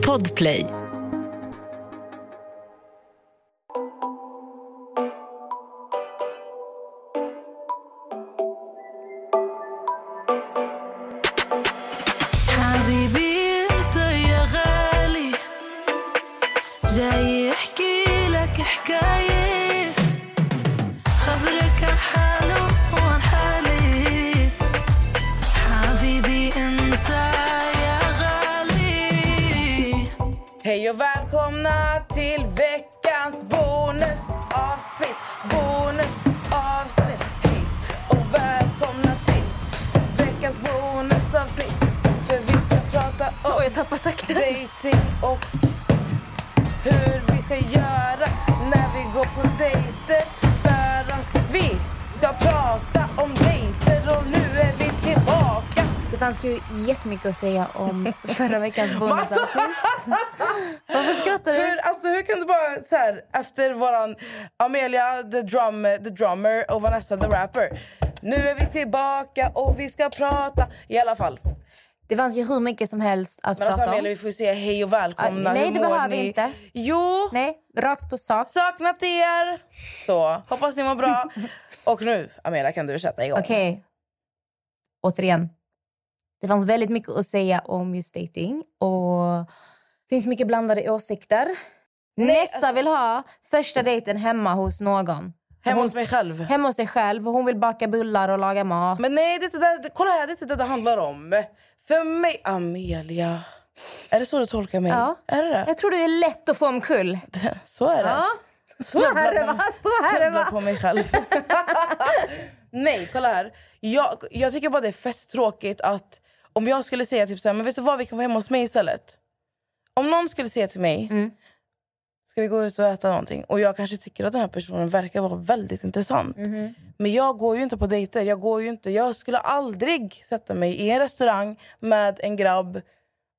Podplay. Fanns ju jättemycket att säga om förra veckans bonusavsnitt. Varför skrattar du? Hur, alltså, hur kan du bara så här, efter våran Amelia the, drum, the drummer och Vanessa the rapper. Nu är vi tillbaka och vi ska prata. I alla fall. Det fanns ju hur mycket som helst att Men alltså prata Amelia om. vi får säga hej och välkomna. Ah, nej, Hur det behöver ni? vi inte. Jo, Nej, rakt på sak. saknat er. Så, hoppas ni mår bra. och nu Amelia kan du sätta igång. Okej. Återigen. Det fanns väldigt mycket att säga om just dating. Och det finns mycket blandade åsikter. Nessa alltså- vill ha första dejten hemma hos någon. Hemma hos mig själv. Hemma hos sig själv. Och hon vill baka bullar och laga mat. Men nej, det är inte det, kolla här, det är inte det det handlar om. För mig, Amelia. Är det så du tolkar mig? Ja. Är det det? Jag tror det är lätt att få omkull. Så är det. Ja. Så är det va? Så är det va? på mig själv. Nej, kolla här. Jag, jag tycker bara det är fett tråkigt att om jag skulle säga typ så här, men vet du vad, vi kan vara hemma hos mig istället. Om någon skulle säga till mig, Mm. ska vi gå ut och äta någonting? Och jag kanske tycker att den här personen verkar vara väldigt intressant. Mhm. Men jag går ju inte på dejter. Jag, går ju inte, jag skulle aldrig sätta mig i en restaurang med en grabb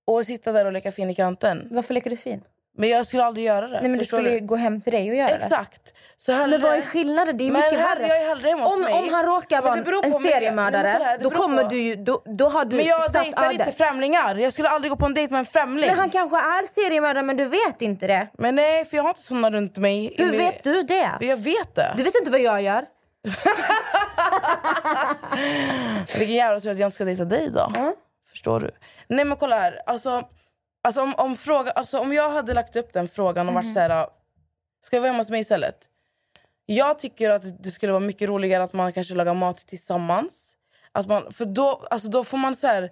och sitta där och leka fin i kanten. Varför leker du fin? Men jag skulle aldrig göra det. Nej, men du skulle ju gå hem till dig och göra det. Exakt. Så hellre... Men vad är skillnaden? Det är Men mycket här, värre. jag är om, mig. om han råkar vara en seriemördare, här, det då kommer på. du. Då, då har du Men jag dejtar inte främlingar. Jag skulle aldrig gå på en dejt med en främling. Men han kanske är seriemördare men du vet inte det. Men nej, för jag har inte såna runt mig. Hur vet du det? Jag vet det. Du vet inte vad jag gör. Vilken jävla tur att jag inte ska dejta dig då. Förstår du? Nej men kolla här. Alltså, alltså, om, om, fråga, alltså, om jag hade lagt upp den frågan och varit så här... Ska vi vara hemma hos mig istället? Jag tycker att det skulle vara mycket roligare att man kanske lagar mat tillsammans. Att man, för då, alltså, då får man så här...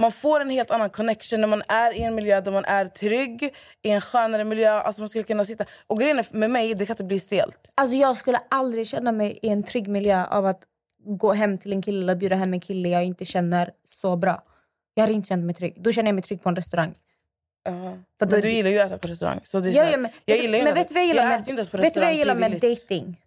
Man får en helt annan connection när man är i en miljö där man är trygg, i en skönare miljö. Alltså man skulle kunna sitta... Och grejen är, med mig, det kan inte bli stelt. Alltså jag skulle aldrig känna mig i en trygg miljö av att gå hem till en kille eller bjuda hem en kille jag inte känner så bra. Jag hade inte känt mig trygg. Då känner jag mig trygg på en restaurang. Uh, För då- men du gillar ju att äta på restaurang. Så det är så Ja, här- ja, men, jag gillar ju men vet du vad jag gillar jag med, äter inte ens på vet du vad jag gillar med dating?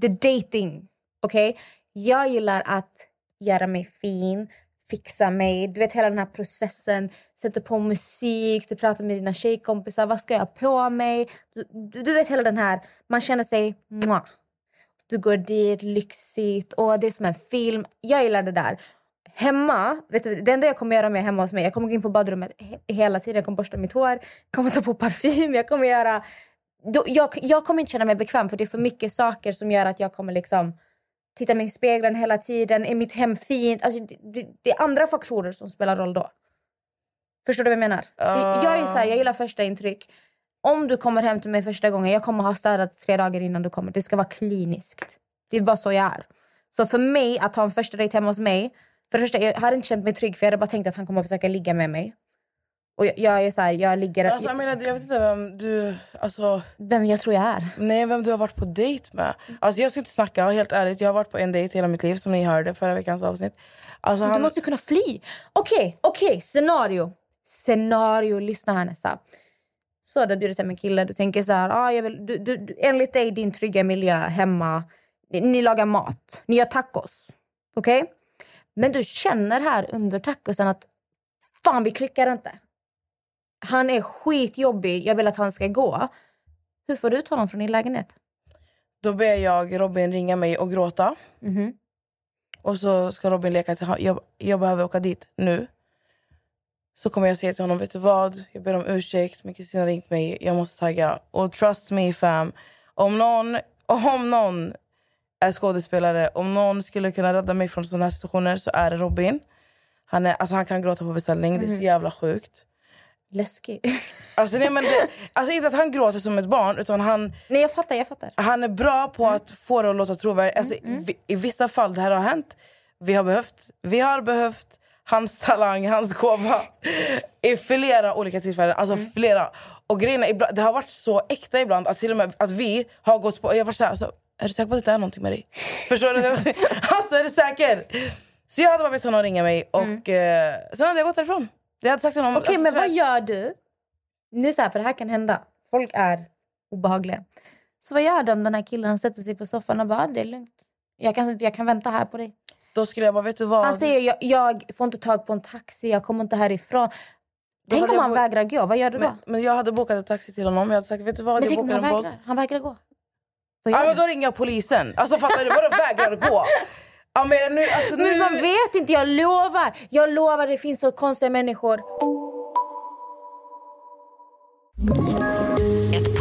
The dating. Okej? Jag gillar att göra mig fin, fixa mig. Du vet hela den här processen. Sätta på musik, du pratar med dina tjejkompisar. Vad ska jag på mig? Du, du, vet hela den här. Man känner sig... Mwah. Du går dit, lyxigt. Och det är som en film. Jag gillar det där. Hemma, vet du, det enda jag kommer göra med hemma hos mig, jag kommer gå in på badrummet he- hela tiden. Jag kommer borsta mitt hår, kommer ta på parfym, jag kommer göra... Då, jag, jag kommer inte känna mig bekväm för det är för mycket saker som gör att jag kommer liksom titta mig i spegeln hela tiden. Är mitt hem fint? Alltså, det, det, det är andra faktorer som spelar roll då. Förstår du vad jag menar? Uh. Jag är så här, jag gillar första intryck. Om du kommer hem till mig första gången, jag kommer ha städat tre dagar innan du kommer. Det ska vara kliniskt. Det är bara så jag är. Så för mig att ha en första dejt hemma hos mig, för det första, jag hade inte känt mig trygg för jag hade bara tänkt att han kommer att försöka ligga med mig. Och jag, jag är så här, jag ligger... Alltså, jag, menar, jag vet inte vem du... Alltså, vem jag tror jag är. nej, vem du har varit på dejt med. Alltså, jag ska inte snacka, helt ärligt. Jag har varit på en dejt hela mitt liv, som ni hörde förra veckans avsnitt. Alltså, Du han, måste kunna fly. Okej, okej, scenario. Scenario, lyssna här Nessa. Så du bjudit hem en kille, du tänker så här, ah, jag vill, du, du, du, enligt dig din trygga miljö hemma, ni, ni lagar mat, ni gör tacos. Okej? Men du känner här under tacosen att fan vi klickar inte. Han är skitjobbig, jag vill att han ska gå. Hur får du ut honom från din lägenhet? Då ber jag Robin ringa mig och gråta. Mhm. Och så ska Robin leka till jag, jag behöver åka dit nu. så kommer jag säga till honom, vet du vad? Jag ber om ursäkt, min kusin har ringt mig, jag måste tagga. Och trust me fam, om någon, om någon är skådespelare, om någon skulle kunna rädda mig från sådana här situationer så är det Robin. Han, är, alltså han kan gråta på beställning, det är så jävla sjukt. Läskigt. Alltså, nej, men det, alltså inte att han gråter som ett barn, utan han, Nej, jag fattar. jag fattar. han är bra på att få det att låta trovärdigt. Alltså, Mm, vi- I vissa fall det här har hänt. Vi har behövt, vi har behövt hans talang, hans gåva i flera olika tillfällen. Alltså Mm. flera. Och ibland- det har varit så äkta ibland att till och med att vi har gått på... Jag varit så här, alltså, är du säker på att det är någonting med dig? Förstår du? alltså är du säker? Så jag hade bara bett honom ringa mig och eh, sen hade jag gått därifrån. Jag hade sagt till honom... Mm. Okej, alltså, men vad gör du? Nu så här, för det här kan hända. Folk är obehagliga. Så vad gör du om den här killen sätter sig på soffan och bara, "Ah, det är lugnt. Jag kan, jag kan vänta här på dig. Då skulle jag bara, vet du vad? Han säger, jag, jag får inte tag på en taxi, jag kommer inte härifrån. Tänk hade om han vägrar gå, vad gör du då? men, jag hade bokat en taxi till honom. Jag hade sagt, vet du vad? Men jag tänk om bokar han vägrar, han vägrar gå. Ja, men då ringer jag polisen. Alltså fattar du? Vadå vägrar gå? Ja, men nu, alltså, nu... Men man vet inte, jag lovar. Jag lovar, det finns så konstiga människor.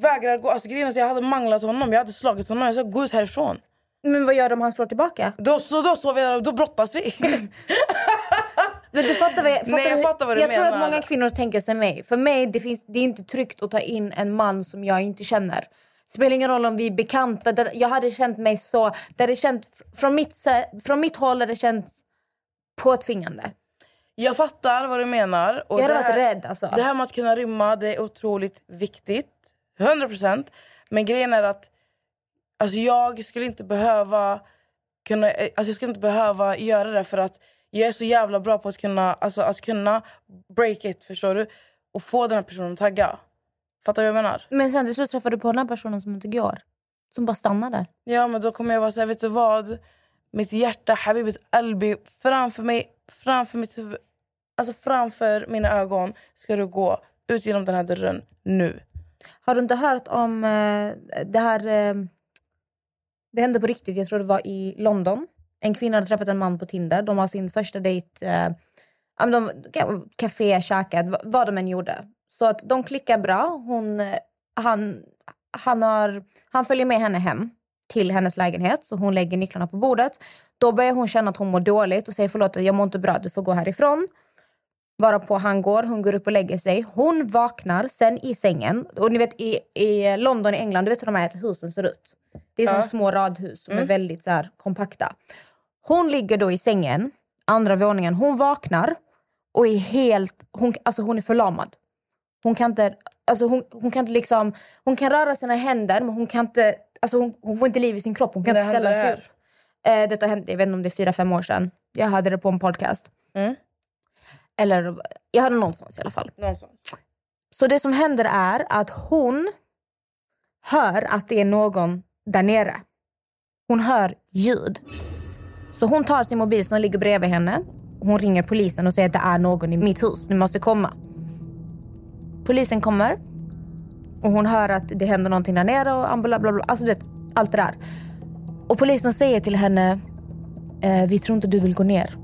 Vägrar gå. Alltså, grejen att jag hade manglat honom, jag hade slagit honom. Jag sa gå ut härifrån. Men vad gör du om han slår tillbaka? Då, så då står vi då brottas vi. Men du fattar vad jag, fattar Nej, jag fattar vad du jag tror menar. att många kvinnor tänker sig mig. För mig det finns, det är inte tryggt att ta in en man som jag inte känner. Spelar ingen roll om vi är bekanta. Jag hade känt mig så... Det hade känt, från, mitt, från mitt håll hade det känts påtvingande. jag fattar vad du menar. Och Jag hade det varit här, rädd. Alltså. Det här med att kunna rymma det är otroligt viktigt. 100%. Men grejen är att alltså, jag skulle inte behöva kunna, alltså, jag skulle inte behöva göra det för att jag är så jävla bra på att kunna, alltså, att kunna break it, förstår du? Och få den här personen att tagga. Fattar du vad jag menar? Men sen till slut träffade du på den här personen som inte går. Som bara stannar där. Ja, men då kommer jag vara så här, vet du vad? Mitt hjärta, Habibit Albi, framför mig, framför mitt huvud, alltså framför mina ögon ska du gå ut genom den här dörren nu. Har du inte hört om eh, det här... Eh, det hände på riktigt. Jag tror det var i London. En kvinna hade träffat en man på Tinder. De har sin första dejt... Eh, de, café, käkat, vad de än gjorde. Så att de klickar bra. Hon, eh, han, han, har, han följer med henne hem till hennes lägenhet. Så Hon lägger nycklarna på bordet. Då börjar hon känna att hon mår dåligt och säger förlåt, jag mår inte bra, du får gå härifrån. Varpå han går, hon går upp och lägger sig. Hon vaknar sen i sängen. Och ni vet i, i London, i England, du vet hur de här husen ser ut? Det är som små radhus som är väldigt så här, kompakta. Hon ligger då i sängen, andra våningen. Hon vaknar och är helt... Hon, alltså hon är förlamad. Hon kan inte... Alltså hon, hon kan inte liksom... Hon kan röra sina händer men hon kan inte... Alltså hon, hon får inte liv i sin kropp. Hon kan När inte ställa det sig upp. Eh, detta hände, jag vet inte om det är fyra, fem år sedan. Jag hade det på en podcast. Mm. Eller jag hörde någonstans i alla fall. Någonstans. Så det som händer är att hon hör att det är någon där nere. Hon hör ljud. Så hon tar sin mobil som ligger bredvid henne. Hon ringer polisen och säger att det är någon i mitt hus. Ni måste komma. Polisen kommer. Och hon hör att det händer någonting där nere och bla bla bla. Alltså du vet, allt det där. Och polisen säger till henne, eh, vi tror inte du vill gå ner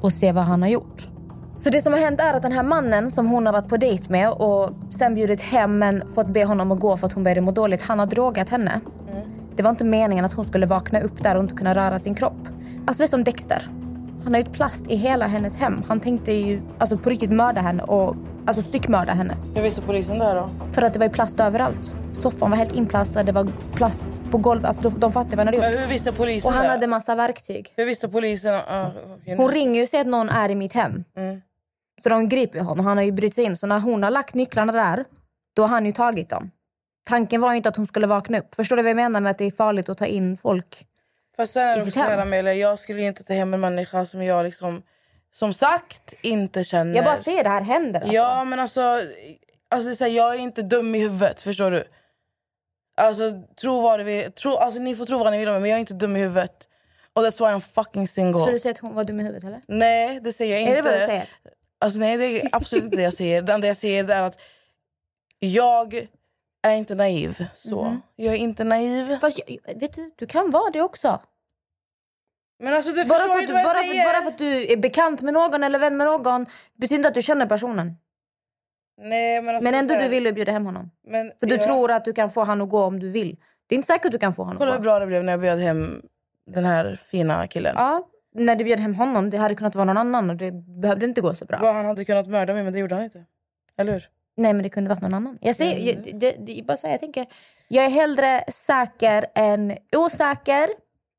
och se vad han har gjort. Så det som har hänt är att den här mannen som hon har varit på dejt med och sen bjudit hem men fått be honom att gå för att hon började må dåligt. Han har drogat henne. Det var inte meningen att hon skulle vakna upp där och inte kunna röra sin kropp. Alltså det är som Dexter. Han har ju ett plast i hela hennes hem. Han tänkte ju alltså på riktigt mörda henne och alltså styckmörda henne. Hur visste polisen det här då? För att det var ju plast överallt. Soffan var helt inplastad, det var plast på golvet. Alltså de, de fattade vad han hade Men gjort. hur visste polisen Och han det? hade massa verktyg. Hur visste polisen? Uh, okay, Hon ringer ju och säger att någon är i mitt hem. Så de griper honom. Han har ju brutit sig in. Så när hon har lagt nycklarna där, då har han ju tagit dem. Tanken var ju inte att hon skulle vakna upp. Förstår du vad jag menar med att det är farligt att ta in folk? Fast sen är i det sitt också så här, hem. Amelia, jag skulle ju inte ta hem en människa som jag liksom som sagt inte känner... Jag bara ser det här händer. Alltså. Ja, men alltså... alltså det är så här, jag är inte dum i huvudet, förstår du? Alltså, tro vad du vill. Tro, alltså, ni får tro vad ni vill om mig, men jag är inte dum i huvudet. Och that's why I'm fucking single. Så du säger att hon var dum i huvudet eller? Nej, det säger jag inte. Är det vad du säger? Alltså, nej, det är absolut inte det jag säger. Det enda jag säger är att jag är inte naiv. Så. Mhm. Jag är inte naiv. Fast jag, vet du, du kan vara det också. Men alltså, du Bara för, att du, bara, för, bara för att du är bekant med någon eller vän med någon betyder inte att du känner personen. Nej, men, alltså, Men ändå här- du ville bjuda hem honom. Men, För du ja. tror att du kan få han att gå om du vill. Det är inte säkert att du kan få honom Kolla hur bra det blev när jag bjöd hem den här fina killen. Ja, när du bjöd hem honom, det hade kunnat vara någon annan och det behövde inte gå så bra. Vad, Han hade kunnat mörda mig, men det gjorde han inte. Eller hur? Nej men det kunde varit någon annan. Jag, säger, Mm. jag, det, det, bara så här, jag tänker, jag är hellre säker än osäker.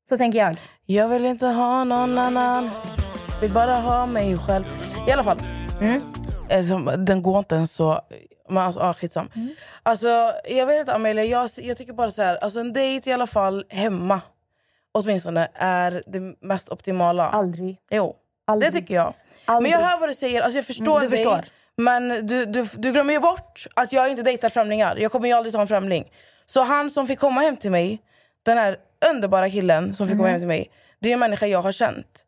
Så tänker jag. Jag vill inte ha någon annan Vill bara ha mig själv I alla fall Mm. alltså, Den går inte ens så men, alltså, ah, skitsam. Mm. Alltså, jag vet inte Amelia, jag, jag tycker bara så här, alltså, en dejt i alla fall hemma åtminstone är det mest optimala. Aldrig. Jo, Aldrig. det tycker jag. Aldrig. Men jag hör vad du säger, alltså, jag förstår Mm, du dig. förstår. Men du, du, du glömmer ju bort att jag inte dejtar främlingar. Jag kommer ju aldrig ta en främling. Så han som fick komma hem till mig, den här underbara killen som fick komma hem till mig, det är en människa jag har känt.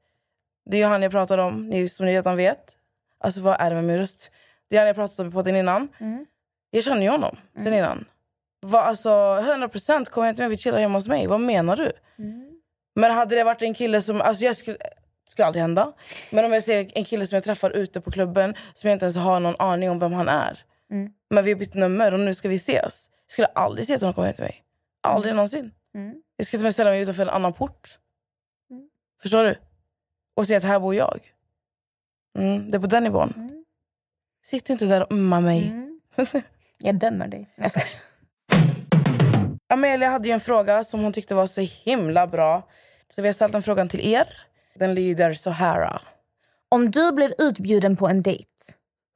Det är ju han jag pratar om, ni, som ni redan vet. Alltså vad är det med min röst? Det är han jag pratat om på podden innan. Mm. Jag känner ju honom sen innan. Va, alltså 100% kom hem till mig, vi chillar hemma hos mig. Vad menar du? Mm. Men hade det varit en kille som... Alltså jag skulle, skulle aldrig hända. Men om jag ser en kille som jag träffar ute på klubben som jag inte ens har någon aning om vem han är. Mm. Men vi har bytt nummer och nu ska vi ses. Jag skulle aldrig se att hon kommer hem till mig. Aldrig någonsin. Mm. Jag skulle till och med ställa mig utanför en annan port. Förstår du? Och säga att här bor jag. Mm, det är på den nivån. Sitt inte där och umma mig. Mm. Jag dömer dig. Jag ska... Amelia hade ju en fråga som hon tyckte var så himla bra. Så vi har ställt den frågan till er. Den lyder så här. Om du blir utbjuden på en dejt,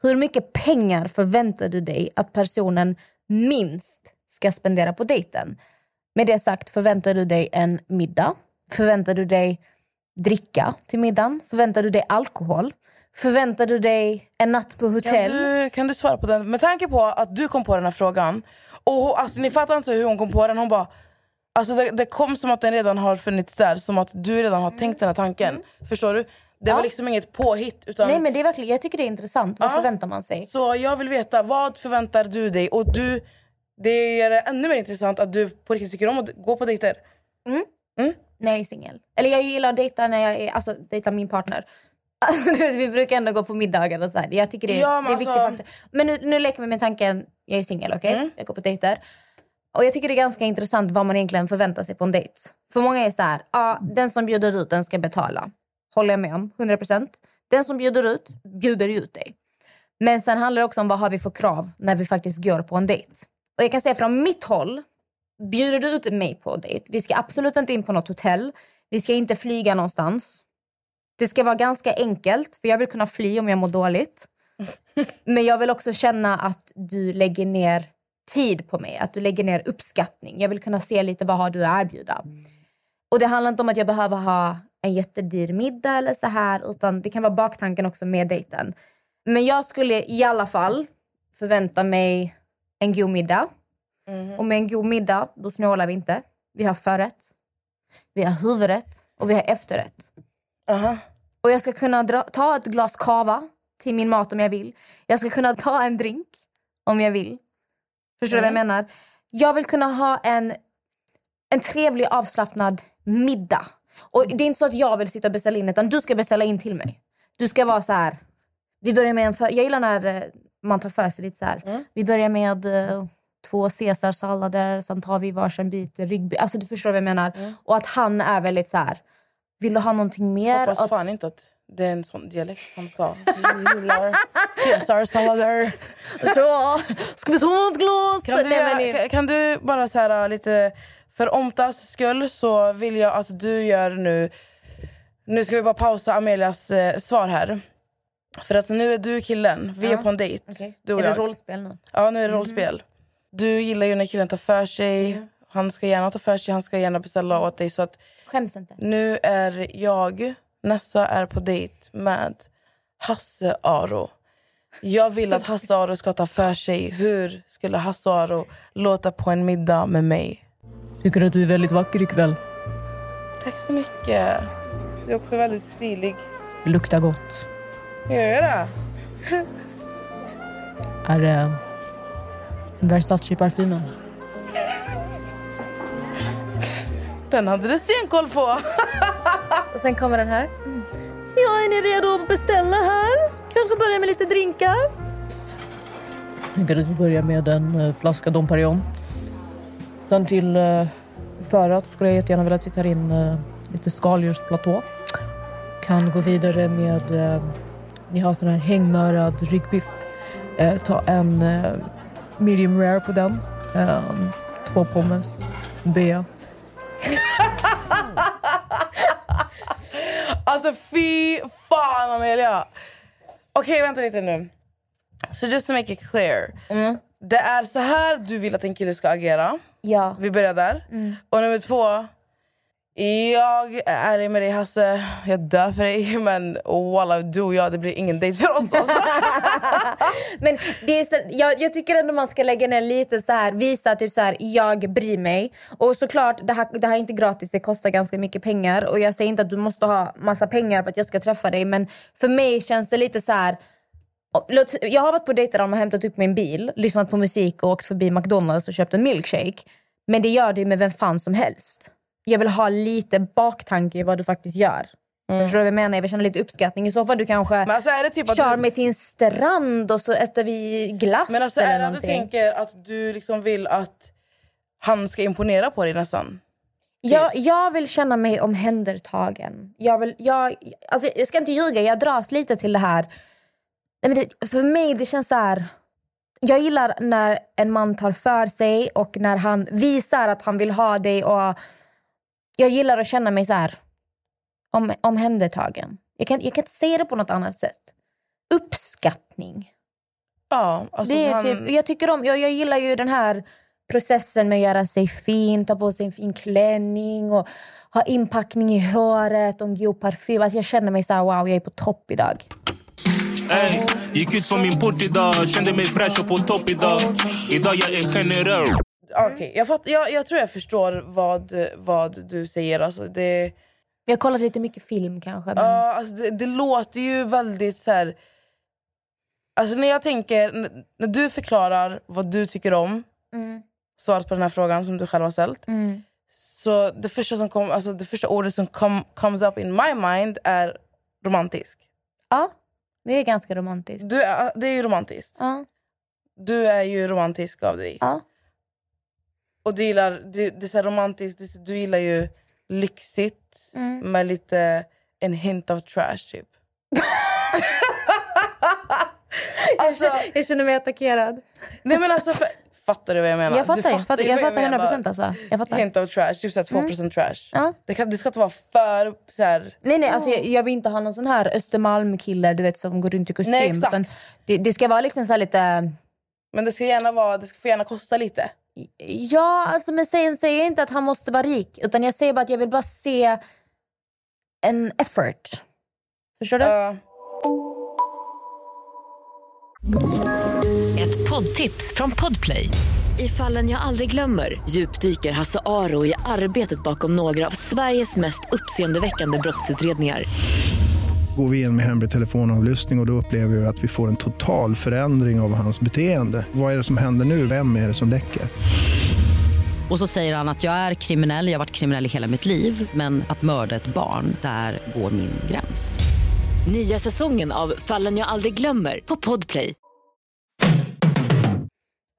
hur mycket pengar förväntar du dig att personen minst ska spendera på dejten? Med det sagt, förväntar du dig en middag? Förväntar du dig dricka till middagen? Förväntar du dig alkohol? Förväntar du dig en natt på Kan hotell? du, kan du svara på den? Med tanke på att du kom på den här frågan. Och hon, alltså, ni fattar inte hur hon kom på den. Hon bara... Alltså det, det kom som att den redan har funnits där. Som att du redan har tänkt den här tanken. Förstår du? Det var Ja. liksom inget påhitt. Utan, Nej men det är verkligen, jag tycker det är intressant. Vad Ja. förväntar man sig? Så jag vill veta, vad förväntar du dig? Och du, det gör det ännu mer intressant att du på riktigt tycker om att gå på dejter. när jag är singel. Eller jag gillar att dejta när jag är, alltså dejta min partner. Vet, vi brukar ändå gå på middagar och så här. Jag tycker det, är- Ja, men det är en alltså- faktor. Men nu, nu leker vi med tanken, jag är singel, okej? Mm. Jag går på dejter. Och jag tycker det är ganska intressant vad man egentligen förväntar sig på en dejt. För många är så här, ah, den som bjuder ut den ska betala. Håller jag med om, 100%. Den som bjuder ut, bjuder ut dig. Men sen handlar det också om vad har vi för krav när vi faktiskt går på en dejt. Och jag kan säga från mitt håll, bjuder du ut mig på dejt, vi ska absolut inte in på något hotell. Vi ska inte flyga någonstans. Det ska vara ganska enkelt, för jag vill kunna fly om jag mår dåligt. Men jag vill också känna att du lägger ner tid på mig, att du lägger ner uppskattning. Jag vill kunna se lite vad har du att erbjuda. Och det handlar inte om att jag behöver ha en jättedyr middag eller så här, utan det kan vara baktanken också med dejten. Men jag skulle i alla fall förvänta mig en god middag. Och med en god middag, då snålar vi inte. Vi har förrätt, vi har huvudrätt och vi har efterrätt. Aha. Och jag ska kunna dra, ta ett glas kava till min mat om jag vill. Jag ska kunna ta en drink om jag vill. Förstår du vad jag menar? Jag vill kunna ha en, en trevlig avslappnad middag. Och det är inte så att jag vill sitta och beställa in utan du ska beställa in till mig. Du ska vara så här. Vi börjar med en för, jag gillar när eh, man tar för sig lite så här. Vi börjar med eh, två caesarsallader, sen tar vi varsin bit ryggbiff. Alltså du förstår vad jag menar. Och att han är väldigt så här. Vill du ha någonting mer? Hoppas Att- fan inte att det är en sån dialekt man ska gillar caesarsallader. Så, ska vi ta ett glas? Kan du, Nej, men kan, du bara så här lite... För Omtas skull så vill jag att du gör nu... Nu ska vi bara pausa Amelias eh, svar här. För att nu är du killen. Vi är på en dejt. Du och Är det jag. rollspel nu? Ja, nu är det rollspel. Du gillar ju när killen tar för sig. Mm. Han ska gärna ta för sig, han ska gärna beställa åt dig. Så att Skäms inte. nu är jag, Nessa, är på dejt med Hasse Aro. Jag vill att Hasse Aro ska ta för sig. Hur skulle Hasse Aro låta på en middag med mig? Tycker att du är väldigt vacker ikväll. Tack så mycket. Du är också väldigt stilig. Luktar gott. Gör jag det? Är det Versace-parfymen? Den hade du stenkoll på. Och sen kommer den här. Ja, är ni redo att beställa här? Kanske börja med lite drinkar? tänker att vi börjar med en eh, flaska Dom Perignon. Sen till uh, förrätt skulle jag jättegärna vilja att vi tar in eh, lite skaldjursplatå. Kan gå vidare med... eh, vi har sån här hängmörad ryggbiff. Eh, ta en eh, medium rare på den. Eh, två pommes. Bea. Alltså fy fan Amelia. Okej vänta lite nu. So just to make it clear. Det är så här du vill att en kille ska agera. Ja. Vi börjar där. Och nummer två. Jag är ärlig med dig Hasse. Jag dör för dig. Men walla du och jag det blir ingen dejt för oss. Alltså. Men det är så, jag, jag tycker ändå man ska lägga ner lite så här, visa typ så här, jag bryr mig. Och såklart, det här, det här är inte gratis, det kostar ganska mycket pengar. Och jag säger inte att du måste ha massa pengar för att jag ska träffa dig. Men för mig känns det lite så här... Jag har varit på dejter där de har hämtat upp min bil, lyssnat på musik och åkt förbi McDonalds och köpt en milkshake. Men det gör du med vem fan som helst. Jag vill ha lite baktanke i vad du faktiskt gör. Förstår du vad jag menar? Jag vill känna lite uppskattning. I så fall du kanske Men alltså typ kör du, mig till en strand och så äter vi glass men alltså eller är det att du någonting. tänker att du liksom vill att han ska imponera på dig nästan? Jag, jag vill känna mig omhändertagen. Jag, vill, jag, alltså, jag ska inte ljuga, jag dras lite till det här. Nej, men det, för mig det känns så här... Jag gillar när en man tar för sig och när han visar att han vill ha dig. Och jag gillar att känna mig så här om, omhändertagen. Jag kan, jag kan inte säga det på något annat sätt. Uppskattning. Ja, alltså Det är han, typ, jag, tycker om, jag, jag gillar ju den här processen med att göra sig fin, ta på sig en fin klänning och ha inpackning i håret och en god parfym. Alltså jag känner mig så här, wow, jag är på topp idag. Ey, gick ut från min port idag, kände mig fräsch och på topp idag. Idag jag är generös. Okej, jag, fatt, jag, jag tror jag förstår vad, vad du säger. Alltså det, Jag har kollat lite mycket film kanske. Men... Ja, alltså det, det låter ju väldigt så här... Alltså när jag tänker, när du förklarar vad du tycker om, svaret på den här frågan som du själv har ställt. Så det första, som kom, alltså det första ordet som kom, comes up in my mind är romantisk. Ja, det är ganska romantiskt. Du är, det är ju romantiskt. Ja, Du är ju romantisk av dig. ja. Och du gillar, du, det är så romantiskt, du gillar ju lyxigt med lite en hint av trash typ. alltså, Jag känner mig attackerad. nej men alltså, för, fattar du vad jag menar? Jag fattar, jag fattar, ju jag fattar 100 menar. procent alltså. Jag fattar. Hint av trash, typ såhär 2% trash. Ja. Det, kan, det ska inte vara för så här, Nej, nej, alltså jag, jag vill inte ha någon sån här Östermalm-kille du vet, som går runt i kostym. Nej, exakt. det, det ska vara liksom så lite... Men det ska gärna vara, det ska få gärna kosta lite. Ja, alltså, men sen säger jag inte att han måste vara rik. Utan jag säger bara att jag vill bara se en effort. Förstår du? Ja. Ett poddtips från Podplay. I fallen jag aldrig glömmer djupdyker Hasse Aro i arbetet bakom några av Sveriges mest uppseendeväckande brottsutredningar. Går vi in med hemlig telefonavlyssning och, och då upplever vi att vi får en total förändring av hans beteende. Vad är det som händer nu? Vem är det som läcker? Och så säger han att jag är kriminell, jag har varit kriminell i hela mitt liv men att mörda ett barn, där går min gräns. Nya säsongen av Fallen jag aldrig glömmer på Podplay.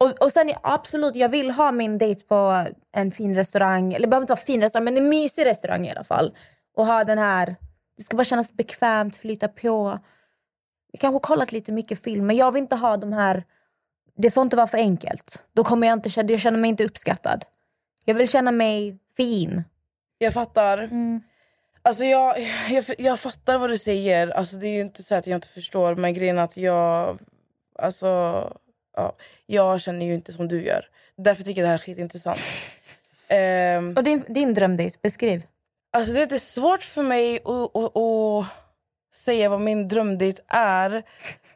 Och, och sen absolut, jag vill ha min dejt på en fin restaurang. Eller det behöver inte vara fin restaurang, men en mysig restaurang i alla fall. Och ha den här... Det ska bara kännas bekvämt, flyta på. Jag kanske har kollat lite mycket film, men jag vill inte ha de här... Det får inte vara för enkelt. Då kommer jag inte känna, jag känner mig inte uppskattad. Jag vill känna mig fin. Jag fattar. Alltså jag, jag, jag fattar vad du säger. Alltså det är ju inte så att jag inte förstår. Men grejen är att jag... Alltså, ja, jag känner ju inte som du gör. Därför tycker jag det här är skitintressant. Ehm, Och din, din drömdejt, beskriv. Alltså det är svårt för mig att, att, att säga vad min drömdejt är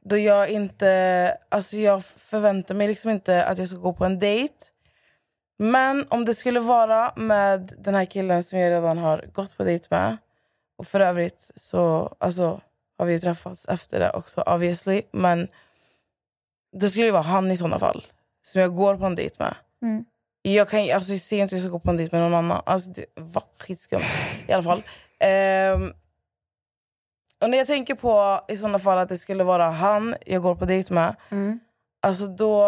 då jag inte... Alltså jag förväntar mig liksom inte att jag ska gå på en dejt. Men om det skulle vara med den här killen som jag redan har gått på dejt med och för övrigt så alltså, har vi ju träffats efter det också obviously. Men det skulle ju vara han i sådana fall som jag går på en dejt med. Mm. Jag, kan, alltså, jag ser inte att jag ska gå på en dejt med någon annan. Alltså, det var skitskumt i alla fall. Ehm, och när jag tänker på i sådana fall att det skulle vara han jag går på dejt med. Mm. Alltså då...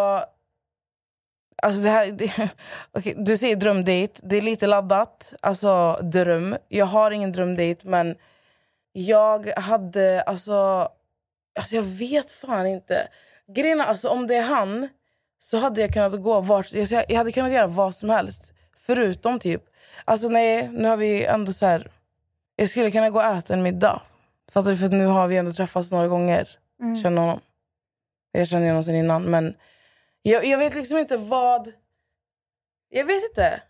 Alltså det här, det, okej, du säger drömdejt. Det är lite laddat. Alltså dröm. Jag har ingen drömdejt men jag hade alltså... alltså jag vet fan inte. Grejen alltså om det är han så hade jag kunnat gå vart... Jag, hade kunnat göra vad som helst. Förutom typ... Alltså nej, nu har vi ändå så här... Jag skulle kunna gå och äta en middag. Fattar du? För nu har vi ändå träffats några gånger. Mm. Känner honom. Jag känner honom sen innan. Men jag, jag vet liksom inte vad... Jag vet inte.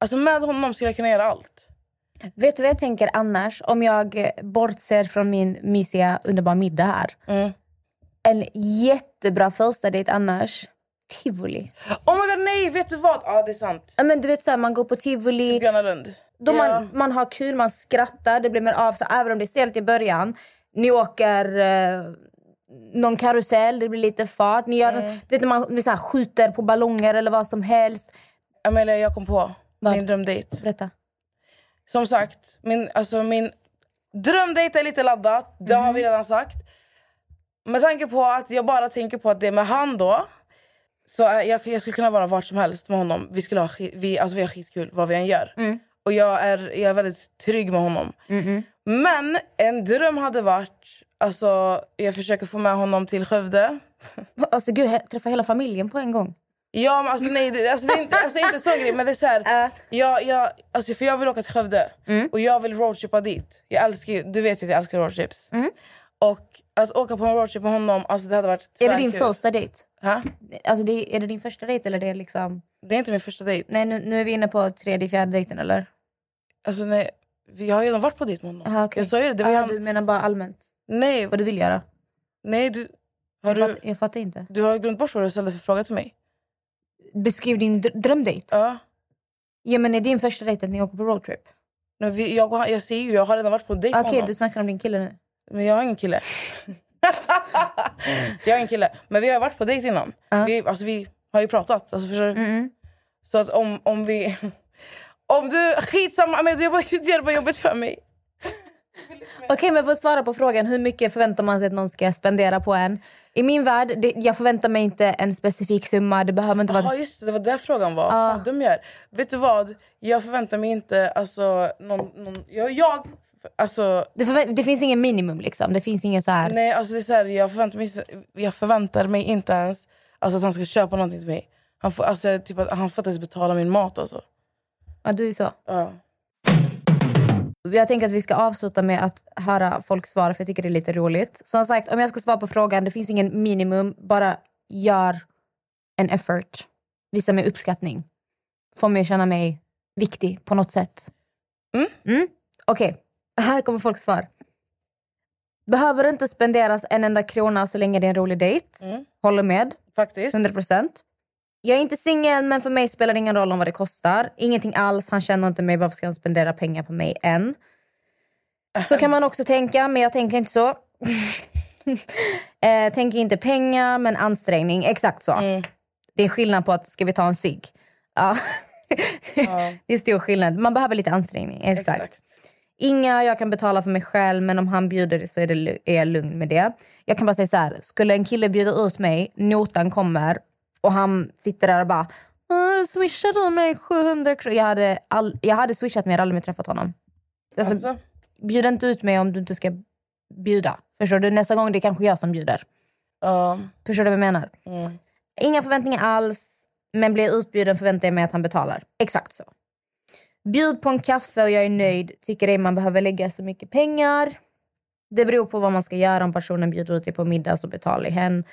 Alltså med honom skulle jag kunna göra allt. Vet du vad jag tänker annars? Om jag bortser från min mysiga underbara middag här. Mm. En jättebra första dejt annars. Tivoli. Oh my god nej, vet du vad? Ja det är sant. Ja, men du vet så här, Man går på tivoli. Typ Gröna Lund. Då Ja. man, man har kul, man skrattar, det blir mer av. Så även om det är stelt i början. Ni åker eh, någon karusell, det blir lite fart. Ni gör, Mm. du vet när man så här, skjuter på ballonger eller vad som helst. Amelia, jag kom på Vad? min drömdejt. Berätta. Som sagt, min, alltså min drömdejt är lite laddat. Det har vi redan sagt. Med tanke på att jag bara tänker på att det är med han då. Så är- jag, jag skulle kunna vara vart som helst med honom. Vi, skulle ha, skit- vi, alltså vi har skitkul vad vi än gör. Och jag är, jag är väldigt trygg med honom. Men en dröm hade varit... Alltså, jag försöker få med honom till Skövde. Alltså gud, he- träffa hela familjen på en gång. Ja, men alltså, nej, det, alltså, det är inte, alltså, inte så grej, men det är så här, jag, jag, alltså, för jag vill åka till Skövde och jag vill roadtrippa dit. Jag älskar, du vet att jag älskar roadtrips. Och att åka på en roadtrip med honom, alltså, det hade varit Är det din första dejt? Ha? Alltså det, är det din första dejt eller det är liksom... Det är inte min första dejt. Nej, nu, nu är vi inne på tredje, fjärde dejten eller? Alltså, nej, vi har redan varit på dejt med honom. Aha, okej. Jag sa ju det. det Aha, han, du menar bara allmänt? nej, Vad du vill göra? nej du, har Jag, du, fatt, jag fattar inte. du har glömt bort vad du ställde för fråga till mig. Beskriv din dr- drömdejt. Ja. Ja, men är din första dejt att ni åker på roadtrip? Vi, jag, jag säger ju, jag har redan varit på dejt med Okej, honom. du snackar om din kille nu. Men jag har ingen kille. jag har ingen kille. Men vi har varit på dejt innan. Vi, alltså, vi har ju pratat. Alltså, förstår du? Så att om, om vi... Om du... Skitsamma, men bara- du gör det bara jobbigt för mig. Okej, men för att svara på frågan, hur mycket förväntar man sig att någon ska spendera på en? I min värld, det, jag förväntar mig inte en specifik summa. Det behöver inte vara... Ja just det, det var där frågan var. Fan dum jag. Vet du vad? Jag förväntar mig inte... Alltså, någon, någon, jag, jag, alltså, Det, förvä- det finns ingen minimum liksom. Det finns ingen så här... nej, alltså det är så här, jag, förväntar mig, jag förväntar mig inte ens alltså, att han ska köpa någonting till mig. Han får, alltså, typ, att han får inte ens betala min mat. Alltså. Ja, du är så. Ja. Jag tänker att vi ska avsluta med att höra folks svar för jag tycker det är lite roligt. Som sagt, om jag ska svara på frågan, det finns ingen minimum. Bara gör en effort. Visa mig uppskattning. Få mig att känna mig viktig på något sätt. Mm? Okej, här kommer folks svar. Behöver inte spenderas en enda krona så länge det är en rolig dejt. Håller med. Faktiskt. 100 procent. Jag är inte singel, men för mig spelar det ingen roll om vad det kostar. Ingenting alls. Han känner inte mig. Varför ska han spendera pengar på mig än? Så kan man också tänka, men jag tänker inte så. eh, tänker inte pengar, men ansträngning. Exakt så. Det är skillnad på att ska vi ta en cigg? Ja. det är stor skillnad. Man behöver lite ansträngning. Exakt. Exakt. Inga jag kan betala för mig själv, men om han bjuder så är, det, är jag lugn med det. Jag kan bara säga så här, skulle en kille bjuda ut mig, notan kommer och han sitter där och bara "Åh, swishar du mig 700 kronor? Jag hade, all, jag hade swishat men jag hade aldrig mer träffat honom. Alltså, Alltså, Bjud inte ut mig om du inte ska bjuda. Förstår du? Nästa gång det är kanske jag som bjuder. ja. Förstår du vad jag menar? Mm. Inga förväntningar alls, men blir jag utbjuden förväntar jag mig att han betalar. Exakt så. Bjud på en kaffe och jag är nöjd. Tycker ej man behöver lägga så mycket pengar. Det beror på vad man ska göra. Om personen bjuder ut dig på middag så betalar hen.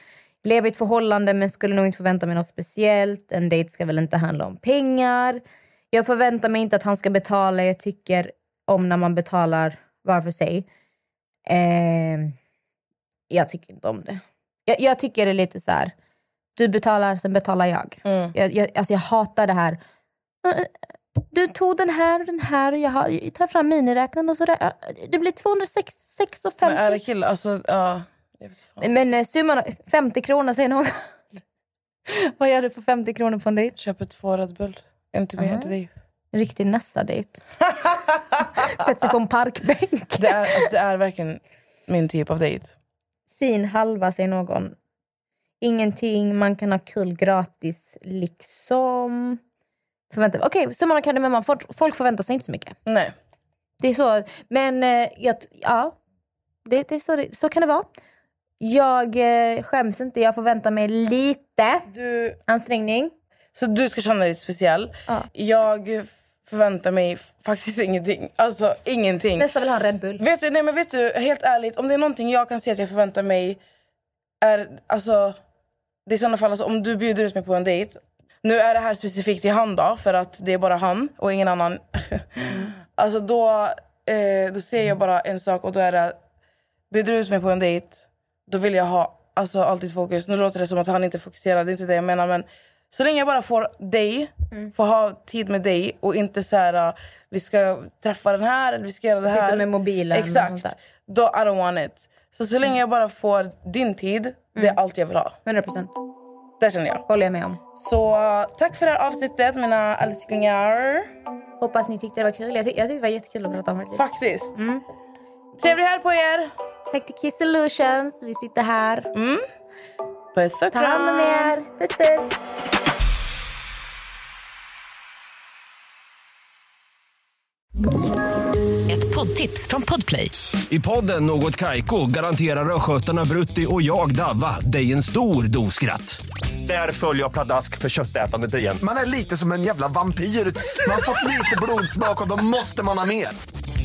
Lever i ett förhållande men skulle nog inte förvänta mig något speciellt. En dejt ska väl inte handla om pengar. Jag förväntar mig inte att han ska betala. Jag tycker om när man betalar var för sig. Eh, jag tycker inte om det. Jag, jag tycker det är lite så här, du betalar, sen betalar jag. Mm. Jag, jag, alltså jag hatar det här. Du tog den här och den här och jag, har, jag tar fram miniräknaren och så där. Det blir 206,50. Men är det killar? Alltså, ja. Men eh, summan, 50 kronor säger någon. Vad gör du för 50 kronor på en dejt? Köper två Red Bull. En till mig, en till dig. En riktig Nessa-dejt. Sätter sig på en parkbänk. Det är, alltså, det är verkligen min typ av dejt. Sin halva säger någon. Ingenting, man kan ha kul gratis liksom. Förvänta, Okej, summan av kardemumman. Folk, folk förväntar sig inte så mycket. Nej. Det är så. Men eh, jag, ja, det, det är så, det, så kan det vara. Jag eh, skäms inte. Jag förväntar mig lite Du, ansträngning. så du ska känna dig lite speciell. Ja. Jag förväntar mig faktiskt ingenting. Alltså ingenting. Nästa vill ha en Red Bull. Vet du, nej men vet du, helt ärligt, om det är någonting jag kan se att jag förväntar mig är, alltså, det är i sådana fall, alltså, om du bjuder ut mig på en dejt. Nu är det här specifikt till han då, för att det är bara han och ingen annan. alltså då, eh, då ser jag bara en sak och då är det, bjuder du ut mig på en dejt, då vill jag ha alltså, alltid fokus. Nu låter det som att han inte fokuserar, det är inte det jag menar men så länge jag bara får dig, får ha tid med dig och inte så här, uh, vi ska träffa den här eller vi ska göra det här. Sitta med mobilen Exakt. Då I don't want it. Så så länge jag bara får din tid, det är allt jag vill ha. 100 procent. Det känner jag. Håller jag med om. Så uh, tack för det här avsnittet mina älsklingar. Hoppas ni tyckte det var kul. Jag, ty- jag tyckte det var jättekul att prata om faktiskt. Faktiskt. Trevlig helg på er. Kiss Solutions. Vi sitter här. Puss och Ta hand om er. Puss puss. Ett poddtips från Podplay. I podden Något Kaiko garanterar östgötarna Brutti och jag, Davva, dig en stor dos skratt. Där följer jag pladask för köttätandet igen. Man är lite som en jävla vampyr. Man har fått lite blodsmak och då måste man ha mer.